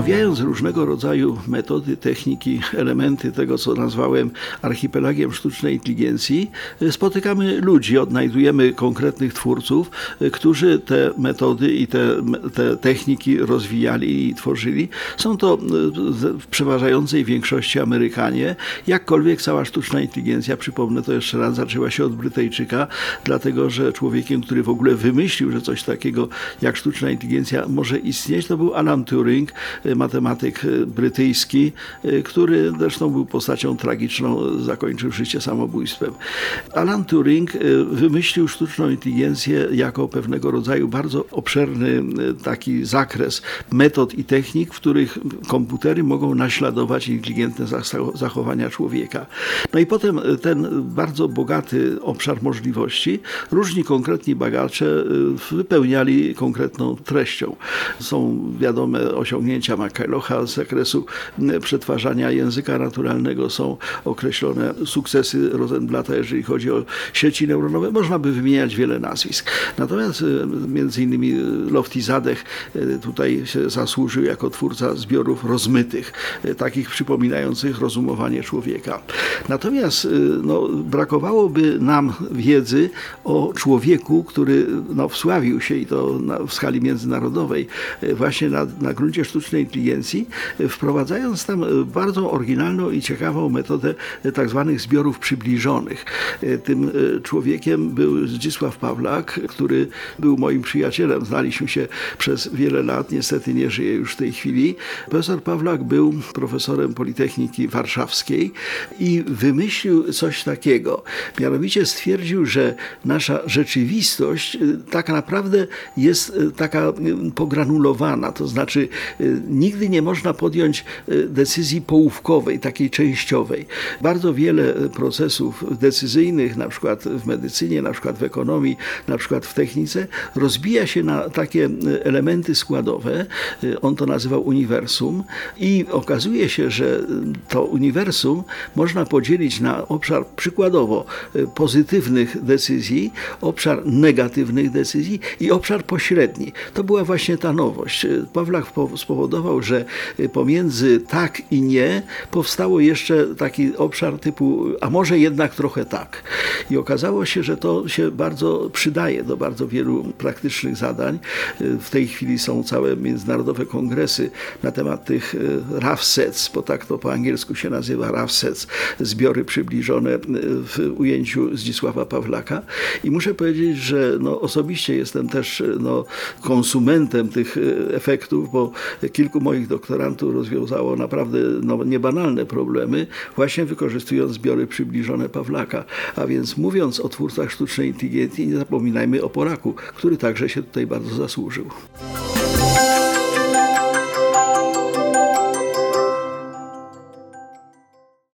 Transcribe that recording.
Omawiając różnego rodzaju metody, techniki, elementy tego, co nazwałem archipelagiem sztucznej inteligencji, spotykamy ludzi, odnajdujemy konkretnych twórców, którzy te metody i te, te techniki rozwijali i tworzyli. Są to w przeważającej większości Amerykanie, jakkolwiek cała sztuczna inteligencja, przypomnę to jeszcze raz, zaczęła się od Brytyjczyka, dlatego że człowiekiem, który w ogóle wymyślił, że coś takiego jak sztuczna inteligencja może istnieć, to był Alan Turing, matematyk brytyjski, który zresztą był postacią tragiczną, zakończył życie samobójstwem. Alan Turing wymyślił sztuczną inteligencję jako pewnego rodzaju bardzo obszerny taki zakres metod i technik, w których komputery mogą naśladować inteligentne zachowania człowieka. No i potem ten bardzo bogaty obszar możliwości różni konkretni bagacze wypełniali konkretną treścią. Są wiadome osiągnięcia McKellocha z zakresu przetwarzania języka naturalnego są określone sukcesy Rosenblata, jeżeli chodzi o sieci neuronowe. Można by wymieniać wiele nazwisk. Natomiast między innymi Lofty Zadech tutaj się zasłużył jako twórca zbiorów rozmytych, takich przypominających rozumowanie człowieka. Natomiast no, brakowałoby nam wiedzy o człowieku, który no, wsławił się i to na, w skali międzynarodowej właśnie na, na gruncie sztucznej inteligencji, wprowadzając tam bardzo oryginalną i ciekawą metodę tak zwanych zbiorów przybliżonych. Tym człowiekiem był Zdzisław Pawlak, który był moim przyjacielem. Znaliśmy się przez wiele lat, niestety nie żyje już w tej chwili. Profesor Pawlak był profesorem Politechniki Warszawskiej i wymyślił coś takiego. Mianowicie stwierdził, że nasza rzeczywistość tak naprawdę jest taka pogranulowana, to znaczy nigdy nie można podjąć e, decyzji połówkowej, takiej częściowej. Bardzo wiele procesów decyzyjnych, na przykład w medycynie, na przykład w ekonomii, na przykład w technice, rozbija się na takie e, elementy składowe. E, on to nazywał uniwersum i okazuje się, że to uniwersum można podzielić na obszar przykładowo pozytywnych decyzji, obszar negatywnych decyzji i obszar pośredni. To była właśnie ta nowość. Pawlak spowodował, że pomiędzy tak i nie powstało jeszcze taki obszar typu, a może jednak trochę tak. I okazało się, że to się bardzo przydaje do bardzo wielu praktycznych zadań. W tej chwili są całe międzynarodowe kongresy na temat tych e, RAF sets, bo tak to po angielsku się nazywa RAF sets, zbiory przybliżone w ujęciu Zdzisława Pawlaka. I muszę powiedzieć, że no, osobiście jestem też no, konsumentem tych efektów, bo kilku kilku moich doktorantów rozwiązało naprawdę no, niebanalne problemy, właśnie wykorzystując zbiory przybliżone Pawlaka. A więc mówiąc o twórcach sztucznej inteligencji, nie zapominajmy o Poraku, który także się tutaj bardzo zasłużył.